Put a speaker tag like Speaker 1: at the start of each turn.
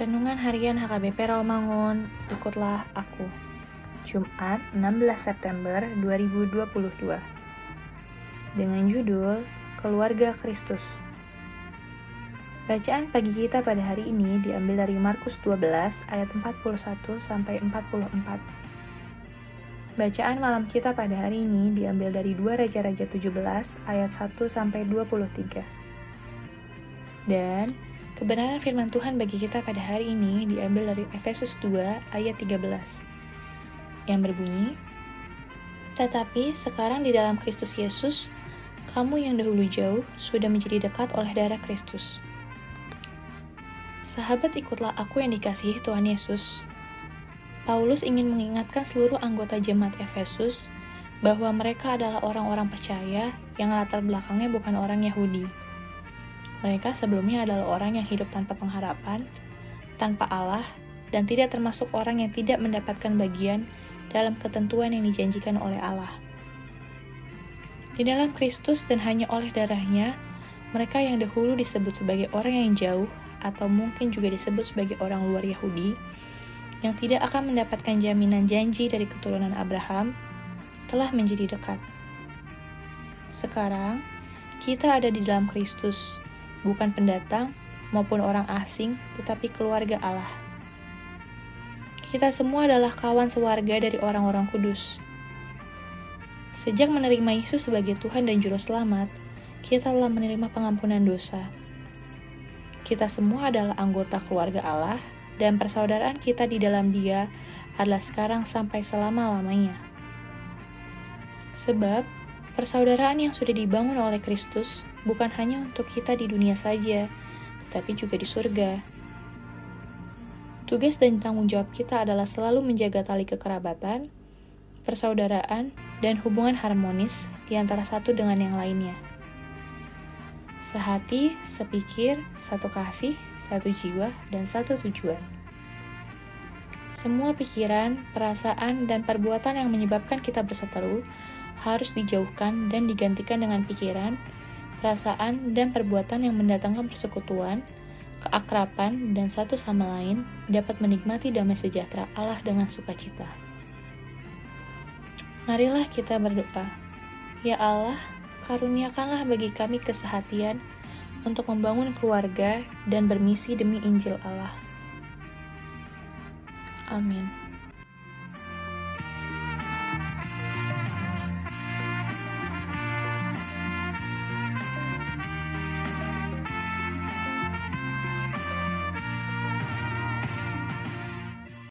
Speaker 1: Renungan Harian HKBP Rawamangun, ikutlah aku. Jumat 16 September 2022. Dengan judul Keluarga Kristus. Bacaan pagi kita pada hari ini diambil dari Markus 12 ayat 41 sampai 44. Bacaan malam kita pada hari ini diambil dari 2 Raja-Raja 17 ayat 1 sampai 23. Dan kebenaran firman Tuhan bagi kita pada hari ini diambil dari Efesus 2 ayat 13 yang berbunyi, Tetapi sekarang di dalam Kristus Yesus, kamu yang dahulu jauh sudah menjadi dekat oleh darah Kristus. Sahabat ikutlah aku yang dikasihi Tuhan Yesus. Paulus ingin mengingatkan seluruh anggota jemaat Efesus bahwa mereka adalah orang-orang percaya yang latar belakangnya bukan orang Yahudi. Mereka sebelumnya adalah orang yang hidup tanpa pengharapan, tanpa Allah, dan tidak termasuk orang yang tidak mendapatkan bagian dalam ketentuan yang dijanjikan oleh Allah. Di dalam Kristus dan hanya oleh darahnya, mereka yang dahulu disebut sebagai orang yang jauh atau mungkin juga disebut sebagai orang luar Yahudi, yang tidak akan mendapatkan jaminan janji dari keturunan Abraham, telah menjadi dekat. Sekarang, kita ada di dalam Kristus, bukan pendatang maupun orang asing, tetapi keluarga Allah. Kita semua adalah kawan sewarga dari orang-orang kudus. Sejak menerima Yesus sebagai Tuhan dan Juru Selamat, kita telah menerima pengampunan dosa kita semua adalah anggota keluarga Allah, dan persaudaraan kita di dalam Dia adalah sekarang sampai selama-lamanya. Sebab persaudaraan yang sudah dibangun oleh Kristus bukan hanya untuk kita di dunia saja, tetapi juga di surga. Tugas dan tanggung jawab kita adalah selalu menjaga tali kekerabatan, persaudaraan, dan hubungan harmonis di antara satu dengan yang lainnya sehati, sepikir, satu kasih, satu jiwa, dan satu tujuan. Semua pikiran, perasaan, dan perbuatan yang menyebabkan kita berseteru harus dijauhkan dan digantikan dengan pikiran, perasaan, dan perbuatan yang mendatangkan persekutuan, keakraban, dan satu sama lain dapat menikmati damai sejahtera Allah dengan sukacita. Marilah kita berdoa. Ya Allah, karuniakanlah bagi kami kesehatian untuk membangun keluarga dan bermisi demi Injil Allah. Amin.